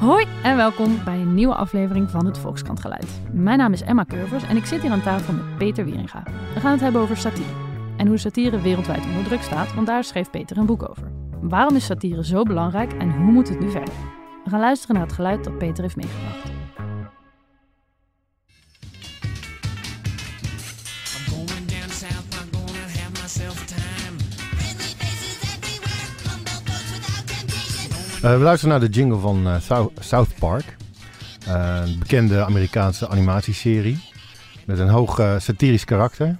Hoi en welkom bij een nieuwe aflevering van het Volkskrant Geluid. Mijn naam is Emma Curvers en ik zit hier aan tafel met Peter Wieringa. We gaan het hebben over satire. En hoe satire wereldwijd onder druk staat, want daar schreef Peter een boek over. Waarom is satire zo belangrijk en hoe moet het nu verder? We gaan luisteren naar het geluid dat Peter heeft meegebracht. We luisteren naar de jingle van eh, South, Park. Eh, een bekende Amerikaanse animatieserie. Met een hoog eh, satirisch karakter.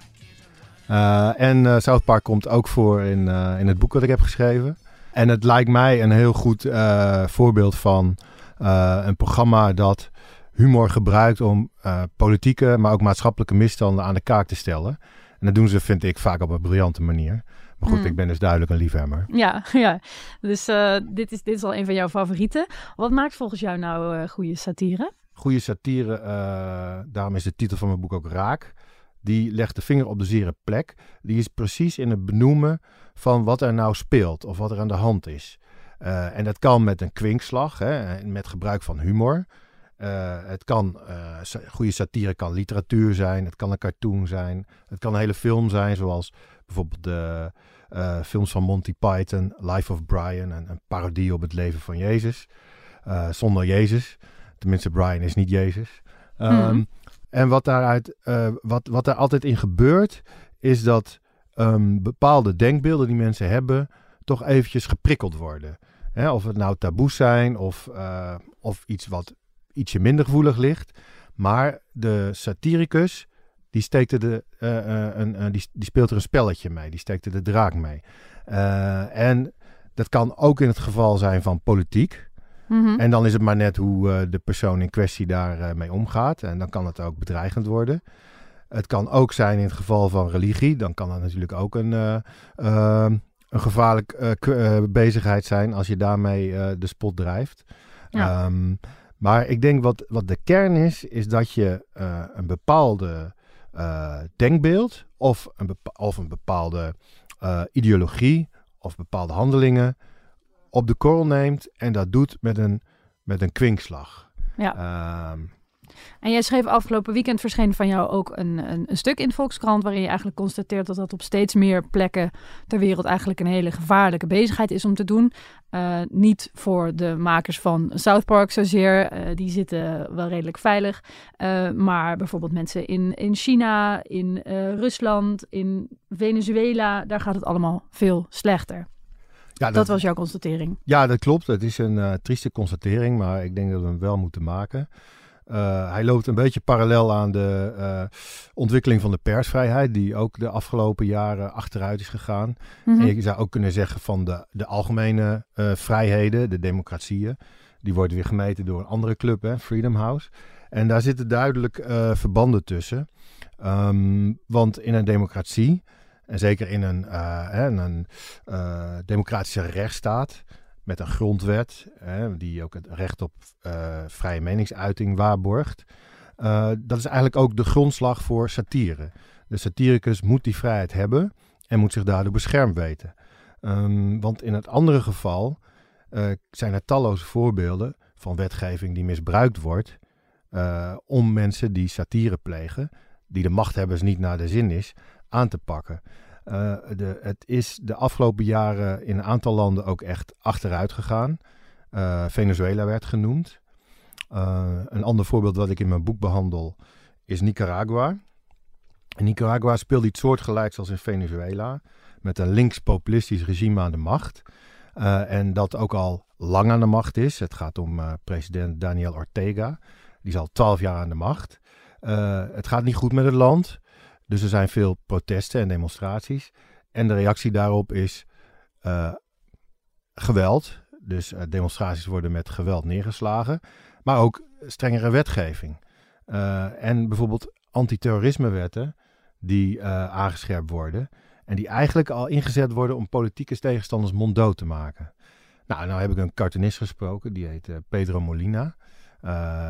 Eh, en eh, South Park komt ook voor in, eh, in het boek dat ik heb geschreven. En het lijkt mij een heel goed eh, voorbeeld van eh, een programma dat humor gebruikt om eh, politieke, maar ook maatschappelijke misstanden aan de kaak te stellen. En dat doen ze, vind ik, vaak op een briljante manier. Maar goed, Mm. ik ben dus duidelijk een liefhebber. Ja, ja. dus eh, dit, is, dit is al een van jouw favorieten. Wat maakt volgens jou nou eh, goede satire? goede satire, eh, daarom is de titel van mijn boek ook Raak. Die legt de vinger op de zere plek. Die is precies in het benoemen van wat er nou speelt of wat er aan de hand is. En dat kan met een kwinkslag, hè, met gebruik van humor. Het kan, sa- goede satire kan literatuur zijn, het kan een cartoon zijn, het kan een hele film zijn, zoals bijvoorbeeld de eh, films van Monty Python, Life of Brian, een, een parodie op het leven van Jezus, eh, zonder Jezus. Tenminste, Brian is niet Jezus. Ehm, Mhm. En wat daaruit, eh, wat, wat daar altijd in gebeurt, is dat ehm, bepaalde denkbeelden die mensen hebben, toch eventjes geprikkeld worden. Hè, of het nou taboes zijn of, of iets wat ietsje minder gevoelig ligt. Maar de satiricus, die, steekt er de, eh, eh, een, eh, die, die speelt er een spelletje mee. Die steekt er de draak mee. En dat kan ook in het geval zijn van politiek. Mhm. En dan is het maar net hoe de persoon in kwestie daarmee mee omgaat. En dan kan het ook bedreigend worden. Het kan ook zijn in het geval van religie. Dan kan dat natuurlijk ook een, eh, een gevaarlijk bezigheid zijn als je daarmee de spot drijft. Ja. Ehm, maar ik denk wat, wat de kern is, is dat je een bepaalde eh, denkbeeld of een, bepa- of een bepaalde eh, ideologie of bepaalde handelingen op de korrel neemt en dat doet met een, met een kwinkslag. Ja. Ehm, En jij schreef afgelopen weekend verscheen van jou ook een, een, een stuk in Volkskrant... waarin je eigenlijk constateert dat dat op steeds meer plekken ter wereld eigenlijk een hele gevaarlijke bezigheid is om te doen. Eh, niet voor de makers van South Park zozeer, eh, die zitten wel redelijk veilig. Eh, maar bijvoorbeeld mensen in, in China, in Rusland, in Venezuela, daar gaat het allemaal veel slechter. ja, Dat was jouw constatering. Ja, dat klopt. Het is een trieste constatering, maar ik denk dat we hem wel moeten maken. Eh, hij loopt een beetje parallel aan de eh, ontwikkeling van de persvrijheid, die ook de afgelopen jaren achteruit is gegaan. Mhm. En je zou ook kunnen zeggen van de, de algemene eh, vrijheden, de democratieën, die worden weer gemeten door een andere club, hè, Freedom House. En daar zitten duidelijk verbanden tussen. Ehm, want in een democratie, en zeker in een, hè, een democratische rechtsstaat, met een grondwet, hè, die ook het recht op eh, vrije meningsuiting waarborgt. eh, dat is eigenlijk ook de grondslag voor satire. De satiricus moet die vrijheid hebben en moet zich daardoor beschermd weten. Ehm, want in het andere geval eh, zijn er talloze voorbeelden van wetgeving die misbruikt wordt om mensen die satire plegen, die de machthebbers niet naar de zin is, aan te pakken. Eh, de, het is de afgelopen jaren in een aantal landen ook echt achteruit gegaan. Eh, Venezuela werd genoemd. Eh, een ander voorbeeld wat ik in mijn boek behandel is Nicaragua. Nicaragua speelt iets soortgelijks als in Venezuela. Met een links-populistisch regime aan de macht. En dat ook al lang aan de macht is. Het gaat om president Daniel Ortega. Die is al twaalf jaar aan de macht. Het gaat niet goed met het land. Dus er zijn veel protesten en demonstraties. En de reactie daarop is eh, geweld. Dus eh, demonstraties worden met geweld neergeslagen. Maar ook strengere wetgeving. Eh, en bijvoorbeeld antiterrorismewetten die aangescherpt worden. En die eigenlijk al ingezet worden om politieke tegenstanders monddood te maken. Nou, nou heb ik een cartoonist gesproken, die heet Pedro Molina.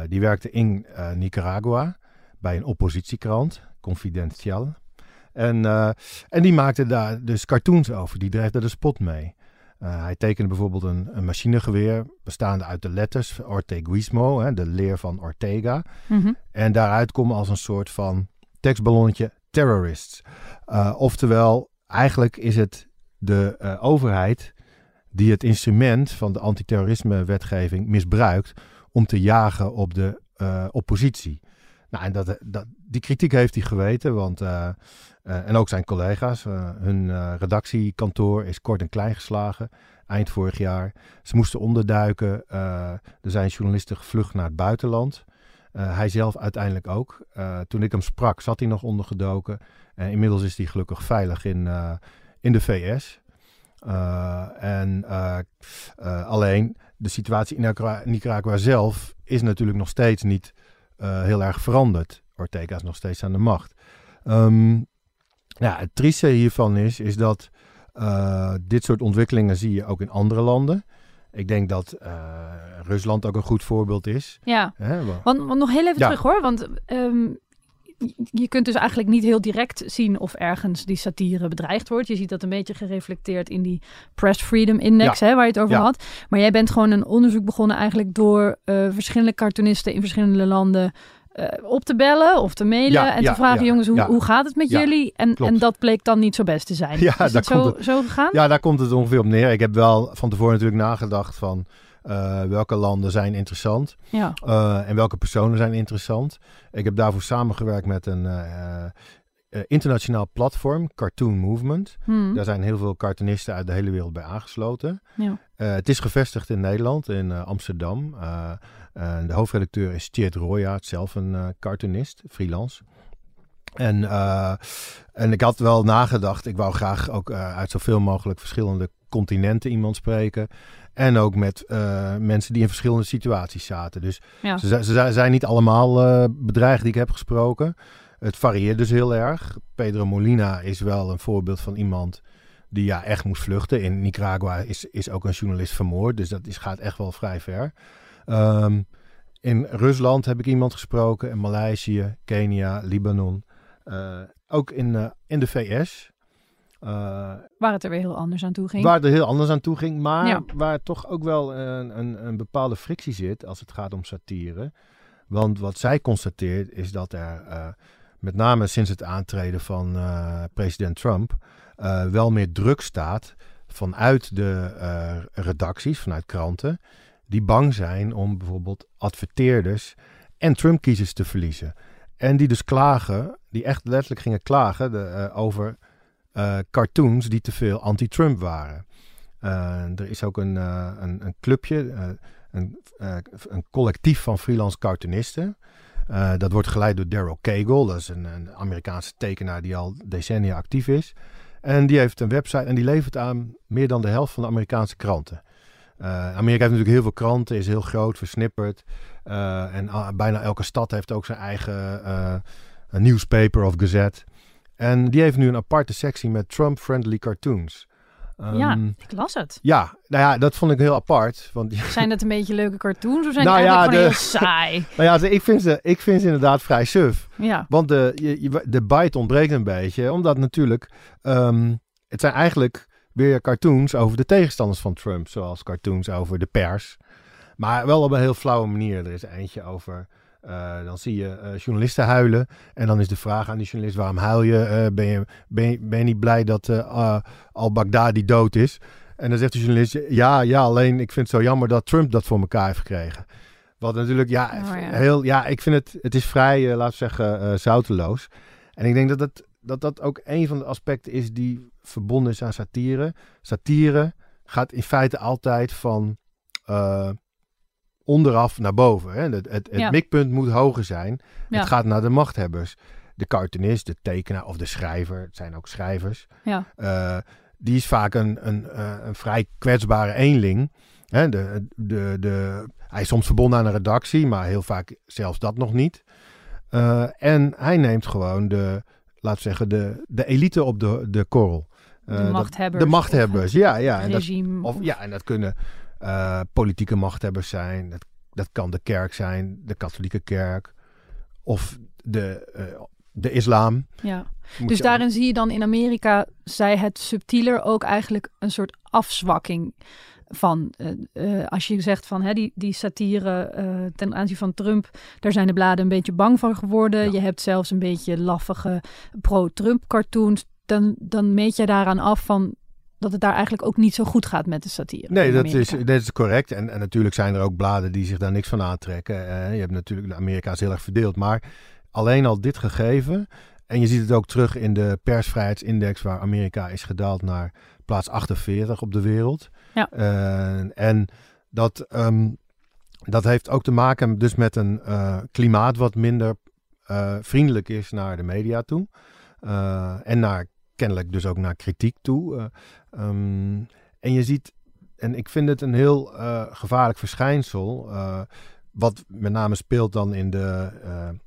Die werkte in Nicaragua bij een oppositiekrant, Confidencial. En, eh, en die maakte daar dus cartoons over, die dreef daar de spot mee. Eh, hij tekende bijvoorbeeld een, een machinegeweer bestaande uit de letters Orteguismo, hè, de leer van Ortega. Mhm. En daaruit komen als een soort van tekstballonnetje terrorists. Uh, oftewel, eigenlijk is het de uh, overheid die het instrument van de antiterrorisme-wetgeving misbruikt om te jagen op de oppositie. Nou, en dat, dat, die kritiek heeft hij geweten, want, uh, uh, en ook zijn collega's. hun redactiekantoor is kort en klein geslagen eind vorig jaar. Ze moesten onderduiken. er zijn journalisten gevlucht naar het buitenland. hij zelf uiteindelijk ook. toen ik hem sprak, zat hij nog ondergedoken. En inmiddels is hij gelukkig veilig in, in de VS. en alleen de situatie in Nicaragua zelf is natuurlijk nog steeds niet uh, heel erg veranderd. Ortega is nog steeds aan de macht. Um, ja, het trieste hiervan is, is dat uh, dit soort ontwikkelingen zie je ook in andere landen. Ik denk dat uh, Rusland ook een goed voorbeeld is. Ja, Hè, want, want, nog heel even ja. terug hoor. Want um, je kunt dus eigenlijk niet heel direct zien of ergens die satire bedreigd wordt. Je ziet dat een beetje gereflecteerd in die Press Freedom Index, ja. hè, waar je het over ja. had. Maar jij bent gewoon een onderzoek begonnen eigenlijk door uh, verschillende cartoonisten in verschillende landen uh, op te bellen of te mailen ja, en te vragen, jongens, hoe, hoe gaat het met jullie? En, en dat bleek dan niet zo best te zijn. Ja, Is het zo, het, zo gegaan? Ja, daar komt het ongeveer op neer. Ik heb wel van tevoren natuurlijk nagedacht van... Uh, welke landen zijn interessant ja. uh, en welke personen zijn interessant. Ik heb daarvoor samengewerkt met een uh, internationaal platform, Cartoon Movement. Hmm. Daar zijn heel veel cartoonisten uit de hele wereld bij aangesloten. Ja. het is gevestigd in Nederland, in Amsterdam. de hoofdredacteur is Tjeerd Royaert, zelf een cartoonist, freelance. En, uh, en ik had wel nagedacht, ik wou graag ook uh, uit zoveel mogelijk verschillende continenten iemand spreken. En ook met uh, mensen die in verschillende situaties zaten. Dus ja. ze, ze, zijn niet allemaal bedreigd die ik heb gesproken. Het varieert dus heel erg. Pedro Molina is wel een voorbeeld van iemand die ja, echt moest vluchten. In Nicaragua is, is ook een journalist vermoord. Dus dat is, gaat echt wel vrij ver. Um, in Rusland heb ik iemand gesproken. In Maleisië, Kenia, Libanon. Uh, ook in, uh, in de VS. Uh, waar het er weer heel anders aan toe ging. Waar het er heel anders aan toe ging. Maar ja. waar toch ook wel een, een, een, bepaalde frictie zit als het gaat om satire. Want wat zij constateert is dat er met name sinds het aantreden van president Trump wel meer druk staat vanuit de redacties, vanuit kranten. Die bang zijn om bijvoorbeeld adverteerders en Trump-kiezers te verliezen. En die dus klagen, die echt letterlijk gingen klagen de, over uh, cartoons die te veel anti-Trump waren. Uh, er is ook een, een, een, clubje, een, een, collectief van freelance cartoonisten. dat wordt geleid door Daryl Cagle, dat is een, een, Amerikaanse tekenaar die al decennia actief is. En die heeft een website en die levert aan meer dan de helft van de Amerikaanse kranten. Amerika heeft natuurlijk heel veel kranten, is heel groot, versnipperd. En bijna elke stad heeft ook zijn eigen newspaper of gazette. En die heeft nu een aparte sectie met Trump-friendly cartoons. Um, ja, ik las het. Ja, nou ja, dat vond ik heel apart. Want zijn dat een beetje leuke cartoons of zijn nou die ja, de, heel saai? nou ja, ik vind, ze, ik vind ze inderdaad vrij suf. Ja. Want de, je, de bite ontbreekt een beetje. Omdat natuurlijk, um, het zijn eigenlijk weer cartoons over de tegenstanders van Trump. Zoals cartoons over de pers. Maar wel op een heel flauwe manier. Er is eentje over. Uh, dan zie je uh, journalisten huilen. En dan is de vraag aan die journalist: waarom huil je? Uh, ben, je ben, je, ben je niet blij dat al-Baghdadi dood is? En dan zegt de journalist: ja, ja, alleen ik vind het zo jammer dat Trump dat voor elkaar heeft gekregen. Wat natuurlijk, ja, oh, ja. heel, ja, ik vind het, het is vrij, laten we zeggen, zouteloos. En ik denk dat, het, dat dat ook een van de aspecten is die verbonden is aan satire. Satire gaat in feite altijd van onderaf naar boven. Hè? Het, het, het ja. mikpunt moet hoger zijn. Ja. Het gaat naar de machthebbers. De cartoonist, de tekenaar of de schrijver. Het zijn ook schrijvers. Ja. Uh, die is vaak een, een, uh, een vrij kwetsbare eenling. Hè? De, de, de, hij is soms verbonden aan een redactie, maar heel vaak zelfs dat nog niet. Uh, en hij neemt gewoon de, laten zeggen, de, de elite op de, de korrel. de machthebbers. de machthebbers, ja. ja. En regime. Dat, of, ja, en dat kunnen uh, politieke machthebbers zijn. Dat, dat kan de kerk zijn, de katholieke kerk. Of de uh, de islam. Ja. Moet Dus daarin zie je dan in Amerika, zij het subtieler ook eigenlijk een soort afzwakking van. eh, eh, als je zegt van hè, die, die satire eh, ten aanzien van Trump, daar zijn de bladen een beetje bang van geworden. Ja. Je hebt zelfs een beetje laffige pro-Trump cartoons. Dan, dan meet je daaraan af van dat het daar eigenlijk ook niet zo goed gaat met de satire. Nee, dat is, dat is correct. En, en natuurlijk zijn er ook bladen die zich daar niks van aantrekken. Je hebt natuurlijk, Amerika is heel erg verdeeld. Maar alleen al dit gegeven. En je ziet het ook terug in de persvrijheidsindex, waar Amerika is gedaald naar plaats 48 op de wereld. Ja. Eh, en dat, ehm, dat heeft ook te maken dus met een eh, klimaat wat minder eh, vriendelijk is naar de media toe. En naar, kennelijk dus ook naar kritiek toe. Eh, ehm, en je ziet, en ik vind het een heel eh, gevaarlijk verschijnsel, eh, wat met name speelt dan in de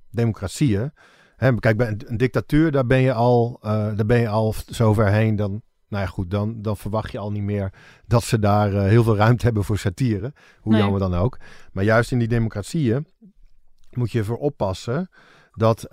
democratieën. Hè, kijk, bij een, dictatuur, daar ben je al, daar ben je al zover heen, dan, nou ja goed, dan, dan verwacht je al niet meer dat ze daar heel veel ruimte hebben voor satire. Hoe Nee. jammer dan ook. Maar juist in die democratieën moet je ervoor oppassen dat,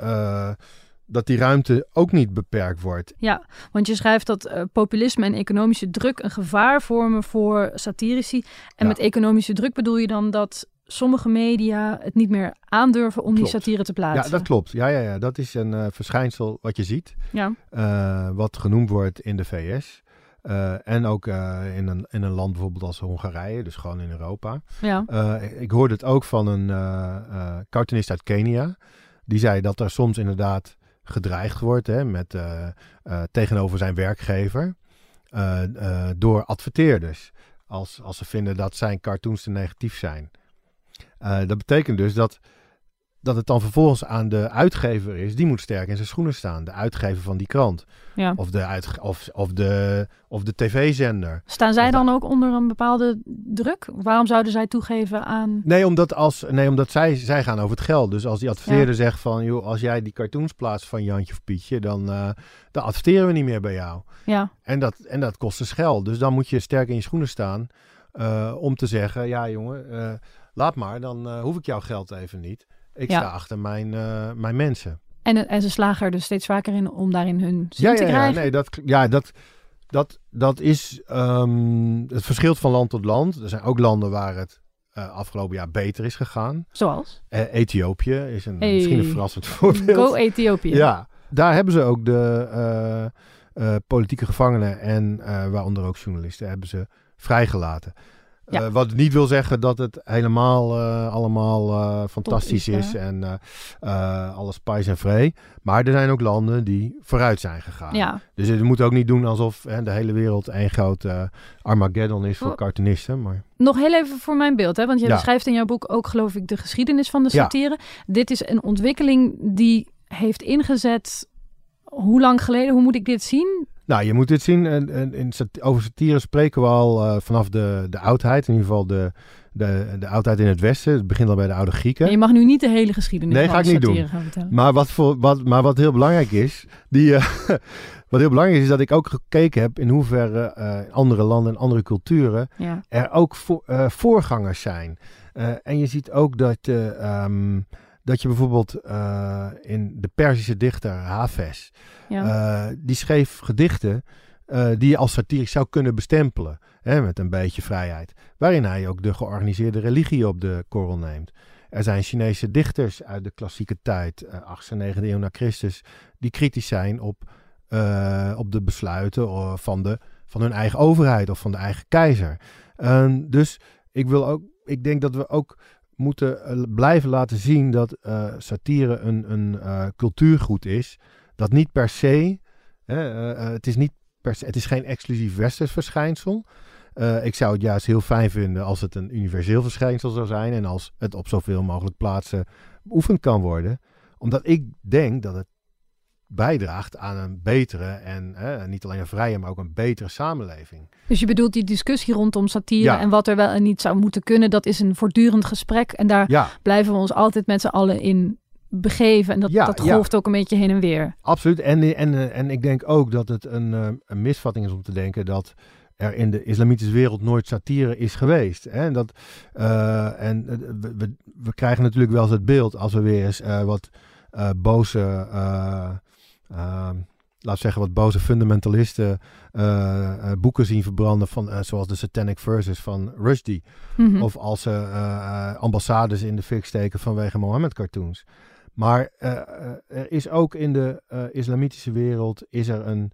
dat die ruimte ook niet beperkt wordt. Ja, want je schrijft dat eh, populisme en economische druk een gevaar vormen voor satirici. En Ja. met economische druk bedoel je dan dat sommige media het niet meer aandurven om Klopt. die satire te Ja, plaatsen. dat klopt. Ja, ja, ja. dat is een eh, verschijnsel wat je ziet. Ja, eh, wat genoemd wordt in de VS. en ook in, een, in een land bijvoorbeeld als Hongarije, dus gewoon in Europa. ja. Ik hoorde het ook van een cartoonist uit Kenia. Die zei dat er soms inderdaad gedreigd wordt hè, met, eh, eh, tegenover zijn werkgever eh, door adverteerders. Als, als ze vinden dat zijn cartoons te negatief zijn. Dat betekent dus dat, dat het dan vervolgens aan de uitgever is. Die moet sterk in zijn schoenen staan. De uitgever van die krant. ja. Of de, uitge- of, of de, of de tv-zender. Staan zij dan ook onder een bepaalde druk? Waarom zouden zij toegeven aan... Nee, omdat, als, nee, omdat zij, zij gaan over het geld. Dus als die adverteerder zegt van... Joh, als jij die cartoons plaatst van Jantje of Pietje... dan, eh, dan adverteren we niet meer bij jou. Ja, En dat, en dat kost dus geld. Dus dan moet je sterk in je schoenen staan... eh, om te zeggen... Ja, jongen, eh, laat maar. Dan hoef ik jouw geld even niet. Ik Ja. sta achter mijn, eh, mijn mensen. en, en ze slagen er dus steeds vaker in om daarin hun zin Ja, te ja, ja, krijgen. nee, dat, ja, dat, dat, dat is... ehm, het verschilt van land tot land. Er zijn ook landen waar het... eh, afgelopen jaar beter is gegaan. Zoals? Eh, Ethiopië is een, Hey. misschien een verrassend voorbeeld. Go Ethiopië. Ja, daar hebben ze ook de eh, eh, politieke gevangenen en eh, waaronder ook journalisten hebben ze vrijgelaten. Ja. Eh, wat niet wil zeggen dat het helemaal eh, allemaal eh, fantastisch is, en alles pijs en vree. Maar er zijn ook landen die vooruit zijn gegaan. Ja, Dus je moet ook niet doen alsof hè, de hele wereld één groot eh, Armageddon is voor Oh. cartoonisten. Maar Nog heel even voor mijn beeld, hè? want je Ja. beschrijft in jouw boek ook, geloof ik, de geschiedenis van de satire. Dit is een ontwikkeling die heeft ingezet. Hoe lang geleden? Hoe moet ik dit zien? Nou, je moet dit zien. En, en, over satire spreken we al eh, vanaf de, de oudheid. In ieder geval de, de, de oudheid in het Westen. Het begint al bij de oude Grieken. En je mag nu niet de hele geschiedenis Nee, van ga ik niet satire doen. gaan vertellen. Maar wat, voor, wat, maar wat heel belangrijk is, die, eh, wat heel belangrijk is, is dat ik ook gekeken heb in hoeverre eh, andere landen en andere culturen Ja, er ook voor, voorgangers zijn. En je ziet ook dat, ehm, dat je bijvoorbeeld eh, in de Perzische dichter Hafez, ja. eh, die schreef gedichten eh, die je als satirisch zou kunnen bestempelen. Hè, met een beetje vrijheid. Waarin hij ook de georganiseerde religie op de korrel neemt. Er zijn Chinese dichters uit de klassieke tijd, eh 8e en 9e eeuw na Christus, die kritisch zijn op, op de besluiten van, de, van hun eigen overheid of van de eigen keizer. Ehm, dus ik, wil ook, ik denk dat we ook moeten eh, blijven laten zien dat eh, satire een, een eh, cultuurgoed is. Dat niet per se, hè, het, is niet per se, het is geen exclusief westers verschijnsel. Ik zou het juist heel fijn vinden als het een universeel verschijnsel zou zijn en als het op zoveel mogelijk plaatsen beoefend kan worden. Omdat ik denk dat het bijdraagt aan een betere en eh, niet alleen een vrije, maar ook een betere samenleving. Dus je bedoelt die discussie rondom satire Ja. en wat er wel en niet zou moeten kunnen, dat is een voortdurend gesprek. En daar Ja, blijven we ons altijd met z'n allen in begeven. En dat, Ja, dat golft ook een beetje heen en weer. absoluut. En, en, en ik denk ook dat het een, eh, een misvatting is om te denken dat er in de islamitische wereld nooit satire is geweest. Hè? En, dat, eh, en eh, we, we, we krijgen natuurlijk wel eens het beeld als we weer eens wat boze, laat zeggen wat boze fundamentalisten eh, eh, boeken zien verbranden van, eh, zoals de Satanic Verses van Rushdie. Mhm. Of als ze ambassades in de fik steken vanwege Mohammed-cartoons. Maar er is ook in de islamitische wereld is er een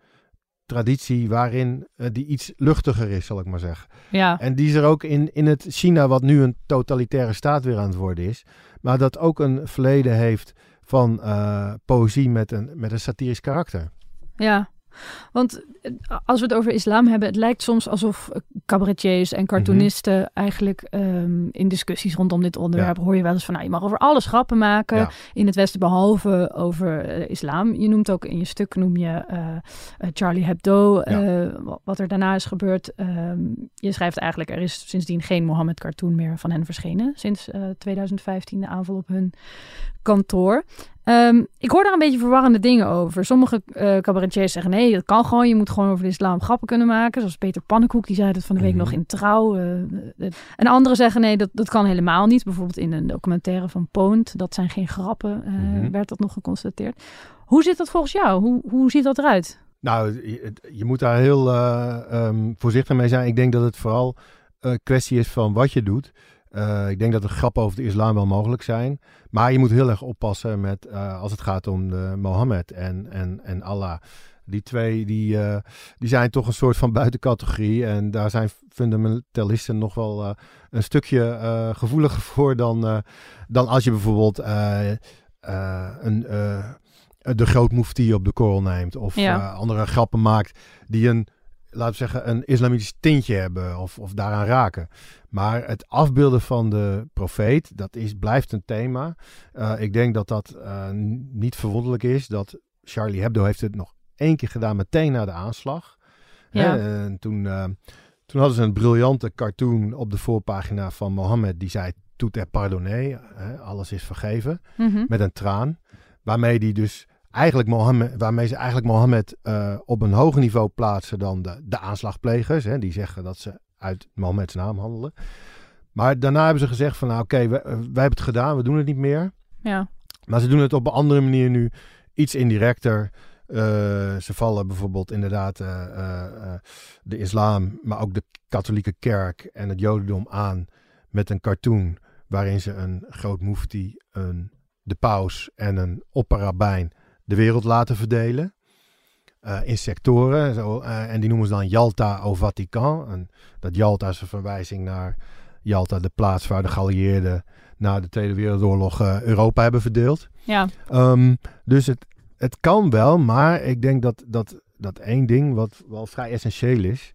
traditie waarin die iets luchtiger is, zal ik maar zeggen. ja. En die is er ook in, in het China, wat nu een totalitaire staat weer aan het worden is. Maar dat ook een verleden heeft van eh, poëzie met een, met een satirisch karakter. Ja, want eh, als we het over islam hebben, het lijkt soms alsof eh, cabaretiers en cartoonisten Mhm. eigenlijk ehm, in discussies rondom dit onderwerp hoor je wel eens van, nou, je mag over alles grappen maken Ja. in het Westen, behalve over eh, islam. Je noemt ook in je stuk, noem je Charlie Hebdo, wa- wat er daarna is gebeurd. Ehm, je schrijft eigenlijk, er is sindsdien geen Mohammed-cartoon meer van hen verschenen, sinds eh, 2015, de aanval op hun kantoor. Ehm, ik hoor daar een beetje verwarrende dingen over. Sommige eh cabaretiers zeggen nee, dat kan gewoon. Je moet gewoon over de islam grappen kunnen maken. Zoals Peter Pannenkoek, die zei dat van de week Mhm. nog in Trouw. eh, eh, en anderen zeggen nee, dat, dat kan helemaal niet. Bijvoorbeeld in een documentaire van Poont. Dat zijn geen grappen, Mhm. werd dat nog geconstateerd. Hoe zit dat volgens jou? Hoe, hoe ziet dat eruit? Nou, je, moet daar heel eh, ehm, voorzichtig mee zijn. Ik denk dat het vooral een kwestie is van wat je doet. Eh, ik denk dat er grappen over de islam wel mogelijk zijn. Maar je moet heel erg oppassen met eh, als het gaat om de Mohammed en, en, en Allah. Die twee die, eh, die zijn toch een soort van buitencategorie. En daar zijn fundamentalisten nog wel een stukje gevoeliger voor dan, dan als je bijvoorbeeld een, de grootmoefti op de korrel neemt. Of Ja. andere grappen maakt die een, laten we zeggen, een islamitisch tintje hebben. Of, of daaraan raken. Maar het afbeelden van de profeet, dat is, blijft een thema. Eh, ik denk dat dat eh, niet verwonderlijk is. Dat Charlie Hebdo heeft het nog één keer gedaan meteen na de aanslag. Ja. Hè, en toen, eh, toen hadden ze een briljante cartoon op de voorpagina van Mohammed. Die zei, tout est pardonné. Hè, alles is vergeven. Mhm. Met een traan. Waarmee die dus eigenlijk Mohammed, waarmee ze eigenlijk Mohammed op een hoger niveau plaatsen dan de, de aanslagplegers. Hè, die zeggen dat ze uit Mohammeds naam handelen. Maar daarna hebben ze gezegd van nou oké, wij, wij hebben het gedaan, we doen het niet meer. Ja. Maar ze doen het op een andere manier nu, iets indirecter. Eh, ze vallen bijvoorbeeld inderdaad eh, eh, eh, de islam, maar ook de katholieke kerk en het jodendom aan met een cartoon waarin ze een groot mufti, een, de paus en een opperrabijn de wereld laten verdelen. Eh, in sectoren. Zo, eh, en die noemen ze dan Yalta au Vatican. En dat Yalta is een verwijzing naar Yalta, de plaats waar de geallieerden na de Tweede Wereldoorlog eh, Europa hebben verdeeld. Ja. Ehm, dus het, het kan wel, maar ik denk dat, dat, dat één ding wat wel vrij essentieel is.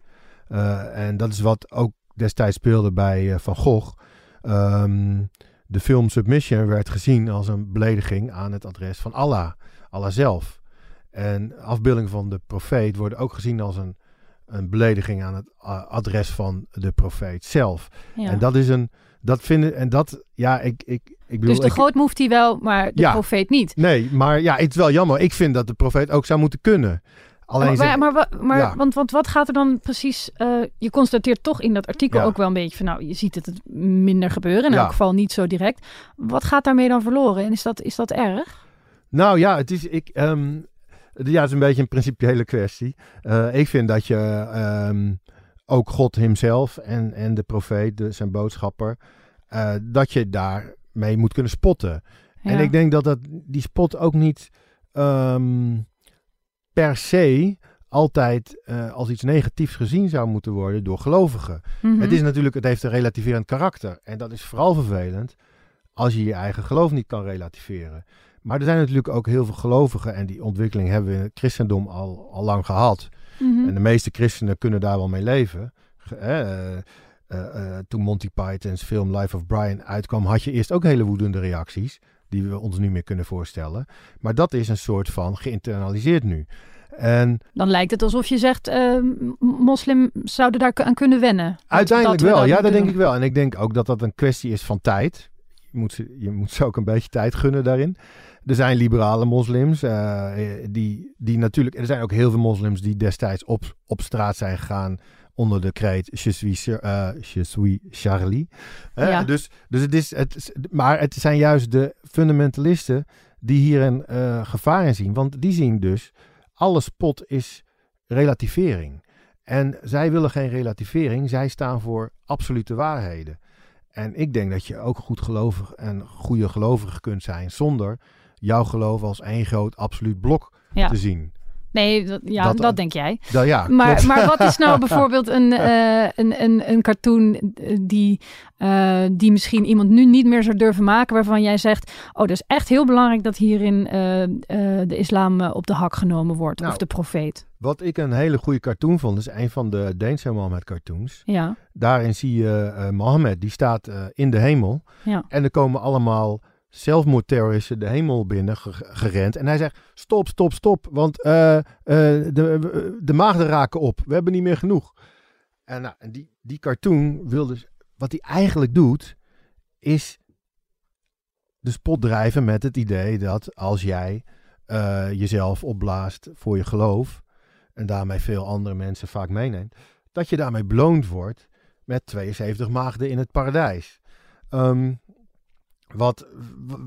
en dat is wat ook destijds speelde bij Van Gogh. Ehm, de film Submission werd gezien als een belediging aan het adres van Allah, Allah zelf. En afbeeldingen van de profeet worden ook gezien als een, een belediging aan het adres van de profeet zelf. ja. En dat is een, dat vinden, en dat, ja, ik, ik, ik bedoel... dus de ik- grootmoefti wel, maar de Ja. profeet niet. Nee, maar ja, het is wel jammer. Ik vind dat de profeet ook zou moeten kunnen. Alleen maar, maar, maar, wa- maar Ja. want, want wat gaat er dan precies... eh, je constateert toch in dat artikel Ja. ook wel een beetje van... nou, je ziet het het minder gebeuren. In Ja. elk geval niet zo direct. Wat gaat daarmee dan verloren? En is dat, is dat erg? Nou ja, het is, ik, ehm, ja, het is een beetje een principiële kwestie. Eh, ik vind dat je ehm, ook God hemzelf en, en de profeet, de, zijn boodschapper, eh, dat je daarmee moet kunnen spotten. En ik denk dat, dat die spot ook niet ehm, per se altijd eh, als iets negatiefs gezien zou moeten worden door gelovigen. Mhm. Het is natuurlijk, het heeft een relativerend karakter. En dat is vooral vervelend als je je eigen geloof niet kan relativeren. Maar er zijn natuurlijk ook heel veel gelovigen en die ontwikkeling hebben we in het christendom al, al lang gehad. Mhm. En de meeste christenen kunnen daar wel mee leven. Ge- eh, eh, eh, toen Monty Python's film Life of Brian uitkwam, had je eerst ook hele woedende reacties. Die we ons niet meer kunnen voorstellen. Maar dat is een soort van geïnternaliseerd nu. En Dan lijkt het alsof je zegt... moslim zouden daar aan kunnen wennen. Uiteindelijk dat we wel, ja, dat denk ik wel. En ik denk ook dat dat een kwestie is van tijd. Je moet, ze, je moet ze ook een beetje tijd gunnen daarin. Er zijn liberale moslims, eh, die, die natuurlijk... Er zijn ook heel veel moslims die destijds op, op straat zijn gegaan onder de kreet Je suis, eh, je suis Charlie. Eh, Ja. dus, dus het is, het is... Maar het zijn juist de fundamentalisten die hier een gevaar in zien. Want die zien dus, alle spot is relativering. En zij willen geen relativering, zij staan voor absolute waarheden. En ik denk dat je ook goed gelovig en goede gelovige kunt zijn zonder jouw geloof als één groot absoluut blok Ja. te zien. Nee, dat, ja, Dat- dat, denk jij. Da, ja, Maar, maar wat is nou bijvoorbeeld een, eh, een, een, een cartoon eh, die, eh, die misschien iemand nu niet meer zou durven maken, waarvan jij zegt, oh, dat is echt heel belangrijk dat hierin eh, eh, de islam eh, op de hak genomen wordt, Nou. of de profeet. Wat ik een hele goede cartoon vond, is een van de Deense Mohammed cartoons. Ja, Daarin zie je eh, Mohammed, die staat eh, in de hemel. ja. En er komen allemaal zelfmoordterroristen de hemel binnen ge- gerend. En hij zegt, stop, stop, stop. Want eh, eh, de, de maagden raken op. We hebben niet meer genoeg. En, nou, en die, die cartoon wil dus... Wat hij eigenlijk doet, is de spot drijven met het idee dat als jij eh, jezelf opblaast voor je geloof... en daarmee veel andere mensen vaak meeneemt... dat je daarmee beloond wordt met 72 maagden in het paradijs. Ehm, wat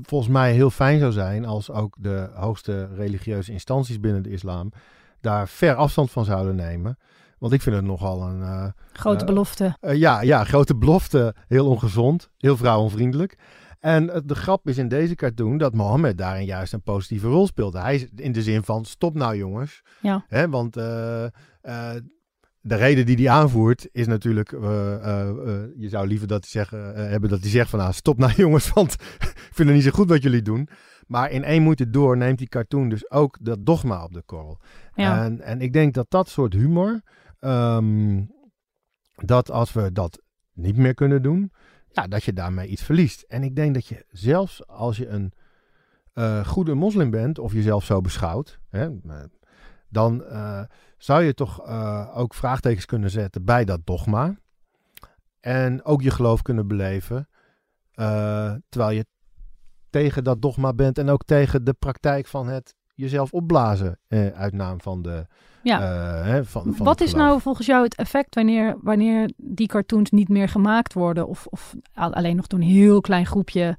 volgens mij heel fijn zou zijn als ook de hoogste religieuze instanties binnen de islam daar ver afstand van zouden nemen. Want ik vind het nogal een, eh, Grote Eh, belofte. eh, ja, ja, grote belofte, heel ongezond, heel vrouwonvriendelijk. En de grap is in deze cartoon dat Mohammed daarin juist een positieve rol speelde. Hij is in de zin van, stop nou jongens. Ja. Hè, want de reden die hij aanvoert is natuurlijk, eh, eh, eh, je zou liever dat hij zeggen, hebben dat hij zegt van, nou, stop nou jongens, want ik vind het niet zo goed wat jullie doen. Maar in één moeite door neemt die cartoon dus ook dat dogma op de korrel. Ja. En, en ik denk dat dat soort humor, ehm, dat als we dat niet meer kunnen doen, ja, dat je daarmee iets verliest. En ik denk dat je zelfs als je een goede moslim bent, of jezelf zo beschouwt, hè, dan zou je toch eh, ook vraagtekens kunnen zetten bij dat dogma. En ook je geloof kunnen beleven, eh, terwijl je tegen dat dogma bent en ook tegen de praktijk van het jezelf opblazen eh, uit naam van de Ja. eh, hè, van, van Wat is nou volgens jou het effect wanneer, wanneer die cartoons niet meer gemaakt worden? Of, of al- alleen nog door een heel klein groepje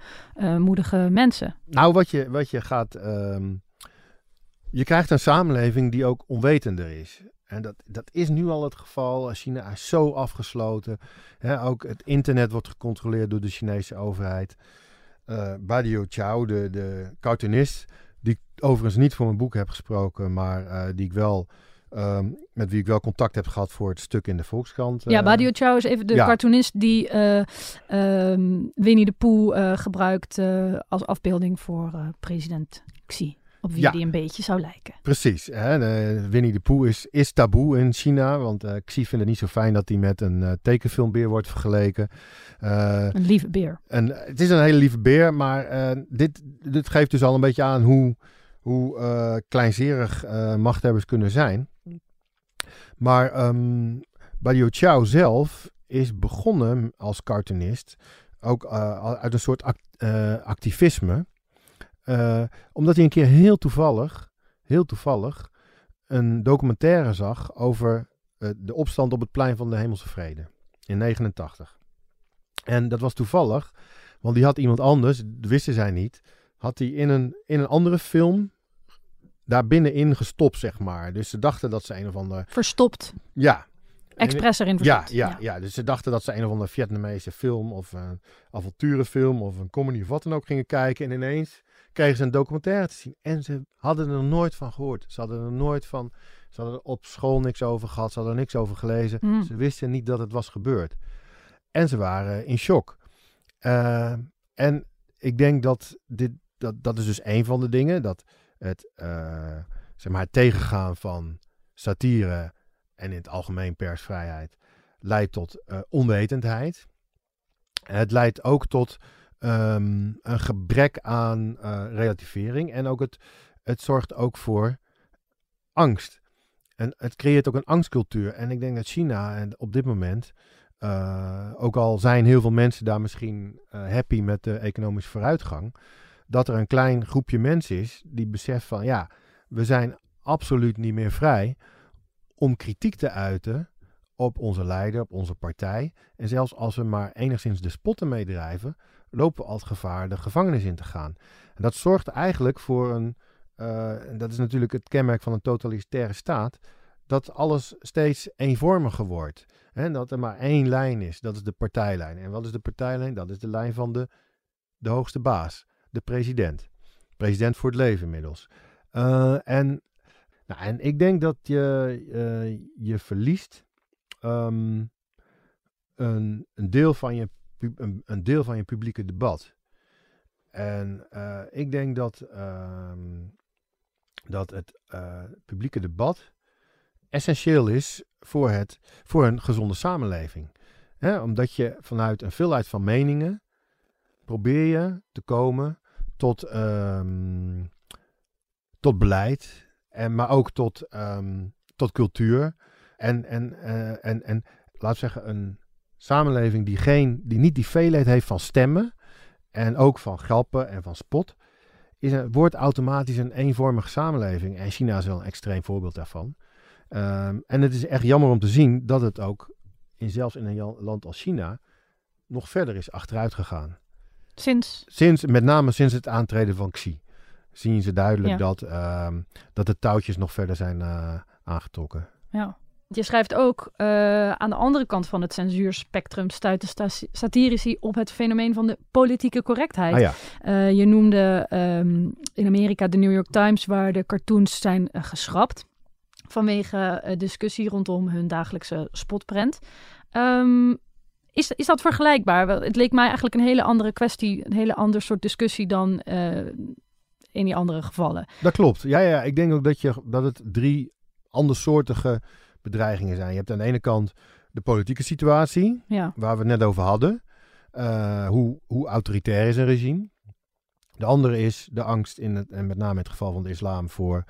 moedige mensen? Nou, wat je, wat je gaat. ehm, je krijgt een samenleving die ook onwetender is. En dat, dat is nu al het geval. China is zo afgesloten. Ook het internet wordt gecontroleerd door de Chinese overheid. Eh Badio Chao, de, de cartoonist, die ik overigens niet voor mijn boek heb gesproken, maar eh, die ik wel, ehm, met wie ik wel contact heb gehad voor het stuk in de Volkskrant. ja, eh, Badio Chao is even de ja. cartoonist die eh, ehm, Winnie de Pooh eh, gebruikt eh, als afbeelding voor eh, president Xi. Op wie Ja. die een beetje zou lijken. Precies. Hè? De, Winnie de Pooh is, is taboe in China. Want eh Xi vindt het niet zo fijn dat hij met een eh, tekenfilmbeer wordt vergeleken. Eh, Een lieve beer. en het is een hele lieve beer, maar dit, dit geeft dus al een beetje aan hoe, hoe kleinzerig machthebbers kunnen zijn. Maar ehm Badio Chao zelf is begonnen als cartoonist ook uit een soort act- activisme. Eh, omdat hij een keer heel toevallig, heel toevallig, een documentaire zag over eh, de opstand op het plein van de Hemelse Vrede in 89. En dat was toevallig, want die had iemand anders, dat wisten zij niet, had hij in een, in een andere film daar binnenin gestopt, zeg maar. Dus ze dachten dat ze een of ander... Verstopt. Ja. Expres erin Ja, verstopt. ja, ja, dus ze dachten dat ze een of andere Vietnamese film of een avonturenfilm of een comedy of wat dan ook gingen kijken. En ineens kregen ze een documentaire te zien. En ze hadden er nooit van gehoord. Ze hadden er nooit van, ze hadden er op school niks over gehad. Ze hadden er niks over gelezen. Hmm. Ze wisten niet dat het was gebeurd. En ze waren in shock. Eh, en ik denk dat dit, dat, dat is dus een van de dingen. Dat het, eh, zeg maar, het tegengaan van satire en in het algemeen persvrijheid leidt tot eh, onwetendheid. Het leidt ook tot ehm, een gebrek aan eh, relativering en ook het, het zorgt ook voor angst. En het creëert ook een angstcultuur. En ik denk dat China en op dit moment, eh, ook al zijn heel veel mensen daar misschien eh, happy met de economische vooruitgang, dat er een klein groepje mensen is die beseft van ja, we zijn absoluut niet meer vrij om kritiek te uiten op onze leider, op onze partij. En zelfs als we maar enigszins de spotten meedrijven, lopen we al het gevaar de gevangenis in te gaan. En dat zorgt eigenlijk voor een, eh, en dat is natuurlijk het kenmerk van een totalitaire staat, dat alles steeds eenvormiger wordt. En dat er maar één lijn is, dat is de partijlijn. En wat is de partijlijn? Dat is de lijn van de, de hoogste baas, de president. President voor het leven inmiddels. Eh, en, nou, en ik denk dat je, eh, je verliest ehm, een, een, deel van je, een, deel van je publieke debat. En eh, ik denk dat, ehm, dat het eh, publieke debat essentieel is voor, het, voor een gezonde samenleving. Omdat je vanuit een veelheid van meningen probeer je te komen tot, ehm, tot beleid, en, maar ook tot, ehm, tot cultuur. En, en, eh, en, en laat zeggen, een samenleving die, geen, die niet die veelheid heeft van stemmen en ook van grappen en van spot, is een, wordt automatisch een eenvormige samenleving. En China is wel een extreem voorbeeld daarvan. Ehm, en het is echt jammer om te zien dat het ook, in, zelfs in een land als China, nog verder is achteruit gegaan. Sinds. Sinds, met name sinds het aantreden van Xi zien ze duidelijk Ja. dat, ehm, dat de touwtjes nog verder zijn eh, aangetrokken. Ja. Je schrijft ook, eh, aan de andere kant van het censuurspectrum stuiten sta- satirici op het fenomeen van de politieke correctheid. Ah ja, Eh, je noemde ehm, in Amerika de New York Times, waar de cartoons zijn eh, geschrapt. Vanwege discussie rondom hun dagelijkse spotprent. Ehm, is, is dat vergelijkbaar? Het leek mij eigenlijk een hele andere kwestie, een hele ander soort discussie dan in die andere gevallen. dat klopt. Ja, ja, ik denk ook dat, je, dat het drie andersoortige bedreigingen zijn. Je hebt aan de ene kant de politieke situatie, Ja, waar we het net over hadden. Eh, hoe, hoe autoritair is een regime? De andere is de angst, in het, en met name in het geval van de islam, voor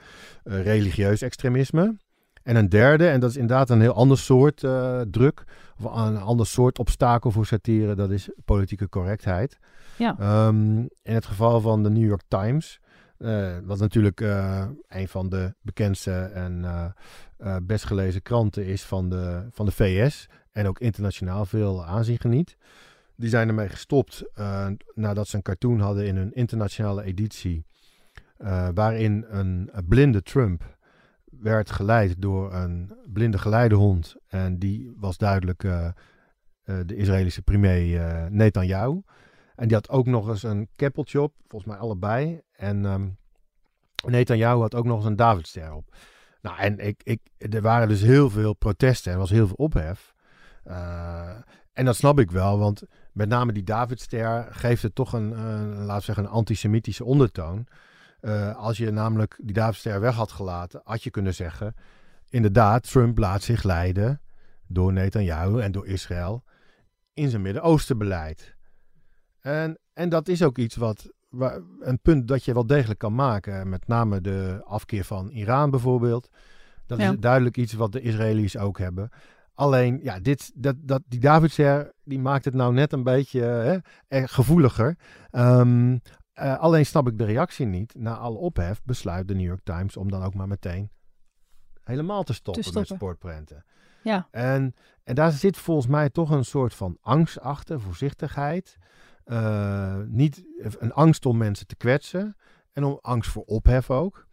eh, religieus extremisme. En een derde, en dat is inderdaad een heel ander soort eh, druk, of een ander soort obstakel voor satire, dat is politieke correctheid. Ja. Ehm, in het geval van de New York Times, eh, wat natuurlijk eh, een van de bekendste en eh, best gelezen kranten is van de, van de VS, en ook internationaal veel aanzien geniet. Die zijn ermee gestopt nadat ze een cartoon hadden in hun internationale editie. waarin een, blinde Trump werd geleid door een blinde geleidehond. En die was duidelijk de Israëlische premier Netanyahu. En die had ook nog eens een keppeltje op, volgens mij allebei. En ehm Netanyahu had ook nog eens een Davidster op. Nou, en ik, ik, er waren dus heel veel protesten. Er was heel veel ophef. Eh, en dat snap ik wel, want met name die Davidster geeft het toch een, een laten we zeggen, een antisemitische ondertoon. Eh, als je namelijk die Davidster weg had gelaten, had je kunnen zeggen... Inderdaad, Trump laat zich leiden door Netanyahu en door Israël in zijn Midden-Oosten-beleid. En, en dat is ook iets wat, waar, een punt dat je wel degelijk kan maken. Met name de afkeer van Iran bijvoorbeeld. Dat Ja. is duidelijk iets wat de Israëli's ook hebben. Alleen, ja, dit, dat, dat, die Davidser, die maakt het nou net een beetje hè, gevoeliger. Ehm, eh, alleen snap ik de reactie niet. Na alle ophef besluit de New York Times om dan ook maar meteen helemaal te stoppen, stoppen. met sportprenten. ja. En, en daar zit volgens mij toch een soort van angst achter, voorzichtigheid. Eh, niet een angst om mensen te kwetsen. En om angst voor ophef ook.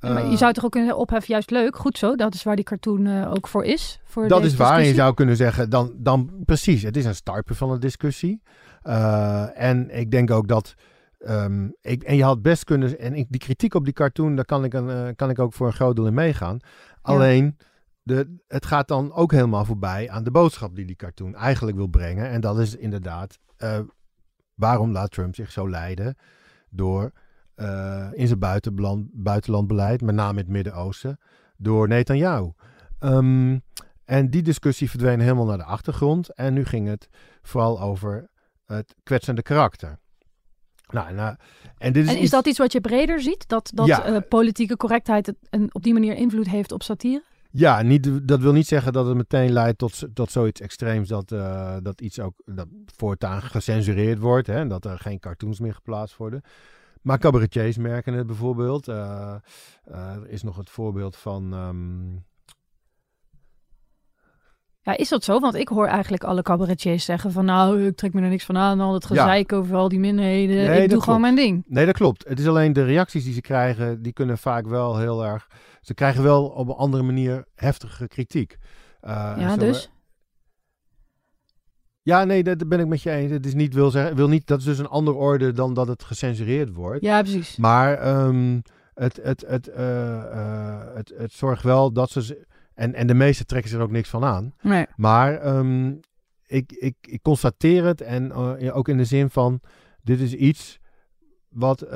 Ja, maar Eh, je zou toch ook kunnen zeggen, ophef juist leuk, goed zo. Dat is waar die cartoon eh, ook voor is. Voor dat is waar. En je zou kunnen zeggen, dan, dan precies, het is een startpunt van een discussie. Eh, en ik denk ook dat. ehm, ik, en je had best kunnen. En ik, die kritiek op die cartoon, daar kan ik, een, eh, kan ik ook voor een groot deel in meegaan. Alleen, de, het gaat dan ook helemaal voorbij aan de boodschap die die cartoon eigenlijk wil brengen. En dat is inderdaad. Eh, waarom laat Trump zich zo leiden door. eh, in zijn buitenland, buitenlandbeleid, met name in het Midden-Oosten, door Netanyahu. Ehm, en die discussie verdween helemaal naar de achtergrond. En nu ging het vooral over het kwetsende karakter. Nou, nou, en dit is, En is iets- dat iets wat je breder ziet? Dat, dat Ja. eh, politieke correctheid een, op die manier invloed heeft op satire? Ja, niet, dat wil niet zeggen dat het meteen leidt tot, tot zoiets extreems dat, eh, dat iets ook dat voortaan gecensureerd wordt. Hè, en dat er geen cartoons meer geplaatst worden. Maar cabaretiers merken het bijvoorbeeld. Eh, eh, er is nog het voorbeeld van. ehm, Ja, is dat zo? Want ik hoor eigenlijk alle cabaretiers zeggen van... nou, ik trek me er niks van aan, al het gezeik over al die minderheden. Nee, ik dat doe gewoon mijn ding. Nee, dat klopt. Het is alleen de reacties die ze krijgen, die kunnen vaak wel heel erg... Ze krijgen wel op een andere manier heftige kritiek. Eh, ja, dus? Ja, nee, dat ben ik met je eens. Het is niet, wil zeggen, wil niet, dat is dus een andere orde dan dat het gecensureerd wordt. Ja, precies. Maar ehm, het, het, het, eh, eh, het, het zorgt wel dat ze... En, en de meesten trekken zich er ook niks van aan. Nee. Maar ehm, ik, ik, ik constateer het en ook in de zin van... Dit is iets wat,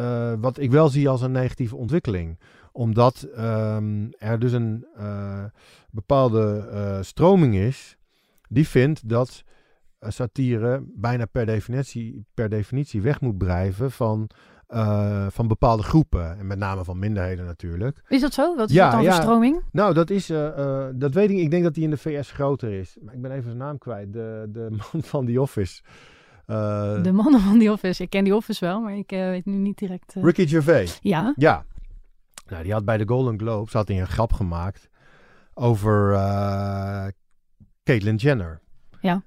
wat ik wel zie als een negatieve ontwikkeling. Omdat ehm, er dus een eh, bepaalde eh, stroming is... die vindt dat eh, satire bijna per definitie, per definitie weg moet blijven van, van bepaalde groepen. En met name van minderheden natuurlijk. Is dat zo? Wat is Ja, dat dan ja. stroming? Nou, dat is, dat weet ik. Ik denk dat die in de VS groter is. Maar ik ben even zijn naam kwijt. De, de man van The Office. De mannen van die Office. Ik ken die Office wel, maar ik weet nu niet direct... Ricky Gervais. Ja, Ja. Nou, die had bij de Golden Globes had hij een grap gemaakt over eh Caitlyn Jenner. Ja.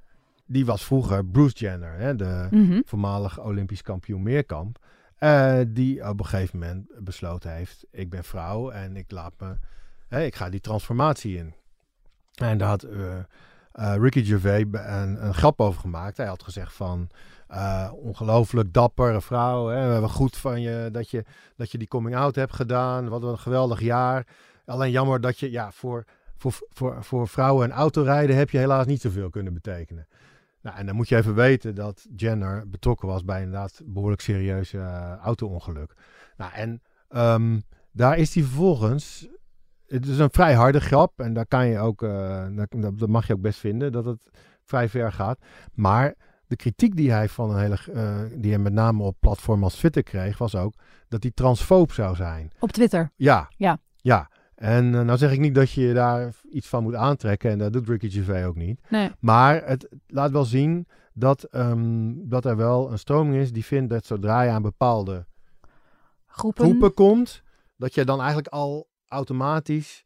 Die was vroeger Bruce Jenner, hè, de mhm. voormalig Olympisch kampioen meerkamp. eh, die op een gegeven moment besloten heeft: ik ben vrouw en ik laat me, hè, ik ga die transformatie in. En daar had eh, Ricky Gervais een grap over gemaakt. Hij had gezegd van eh, ongelooflijk dappere vrouw. Hè, we hebben goed van je dat, je dat je die coming out hebt gedaan. Wat een geweldig jaar. Alleen jammer dat je ja, voor, voor, voor, voor vrouwen en autorijden heb je helaas niet zoveel kunnen betekenen. Nou, en dan moet je even weten dat Jenner betrokken was bij inderdaad behoorlijk serieus eh, auto-ongeluk. Nou, en ehm, daar is hij vervolgens. Het is een vrij harde grap en daar kan je ook, eh, dat mag je ook best vinden, dat het vrij ver gaat. Maar de kritiek die hij van een hele, eh, die hij met name op platform als Twitter kreeg, was ook dat hij transfoob zou zijn. Op Twitter. Ja. Ja. Ja. En eh, nou zeg ik niet dat je daar iets van moet aantrekken. En dat doet Ricky Gervais ook niet. Nee. Maar het laat wel zien dat, ehm, dat er wel een stroming is die vindt dat zodra je aan bepaalde Groepen. groepen komt, dat je dan eigenlijk al automatisch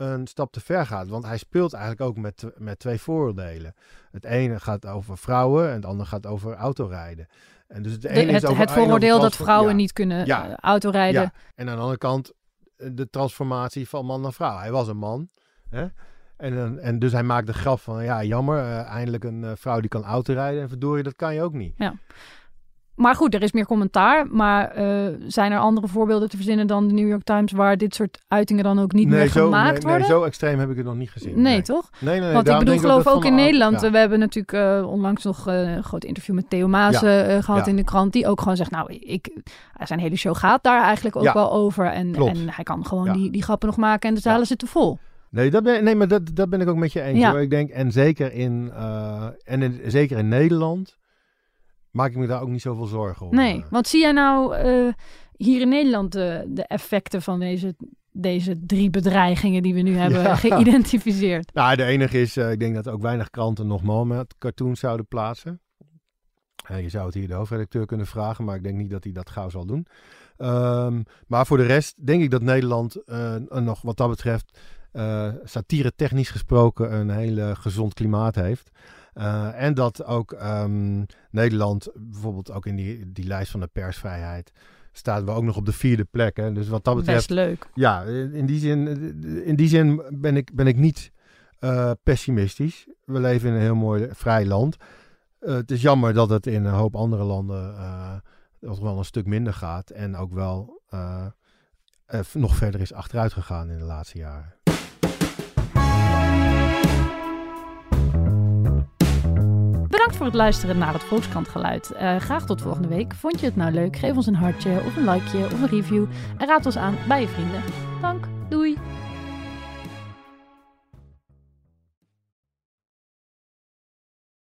een stap te ver gaat. Want hij speelt eigenlijk ook met, met twee vooroordelen. Het ene gaat over vrouwen en het andere gaat over autorijden. En dus het De- ene het, is over, het vooroordeel dat vrouwen ja. niet kunnen Ja. eh, autorijden. Ja. En aan de andere kant eh, de transformatie van man naar vrouw. Hij was een man. Hè? En, en dus hij maakt de grap van, ja, jammer, eh, eindelijk een vrouw die kan autorijden. En verdorie, dat kan je ook niet. Maar goed, er is meer commentaar. Maar eh, zijn er andere voorbeelden te verzinnen dan de New York Times... waar dit soort uitingen dan ook niet meer zo, gemaakt nee, nee, worden? zo extreem heb ik het nog niet gezien. Nee, toch? Nee, nee, nee, Want ik bedoel, geloof ook van in de- Nederland. ja. We hebben natuurlijk eh, onlangs nog eh, een groot interview met Theo Maas Ja. eh, gehad Ja. in de krant. Die ook gewoon zegt, nou, ik, zijn hele show gaat daar eigenlijk ook wel over. En, en hij kan gewoon die, die grappen nog maken en de zalen zitten vol. Nee, dat ben, nee maar dat, dat ben ik ook met je eens. Ja. Hoor. Ik denk, en zeker in, en in, zeker in Nederland maak ik me daar ook niet zoveel zorgen om. Nee, Eh, want zie jij nou eh, hier in Nederland de, de effecten van deze, deze drie bedreigingen die we nu hebben Ja. geïdentificeerd? Nou, de enige is, eh, ik denk dat ook weinig kranten nog Mohammed cartoons zouden plaatsen. Eh, je zou het hier de hoofdredacteur kunnen vragen, maar ik denk niet dat hij dat gauw zal doen. Ehm, maar voor de rest denk ik dat Nederland eh, nog wat dat betreft eh satire technisch gesproken een hele gezond klimaat heeft. Eh, en dat ook ehm, Nederland bijvoorbeeld ook in die, die lijst van de persvrijheid staan we ook nog op de vierde plek. Hè? Dus wat dat betreft Best leuk. ja, in die zin, in die zin ben, ik, ben ik niet eh, pessimistisch. We leven in een heel mooi vrij land. Eh, het is jammer dat het in een hoop andere landen toch wel een stuk minder gaat. En ook wel nog verder is achteruit gegaan in de laatste jaren. Bedankt voor het luisteren naar het Volkskrant Geluid. Eh, graag tot volgende week. Vond je het nou leuk? Geef ons een hartje of een likeje of een review. En raad ons aan bij je vrienden. Dank, doei!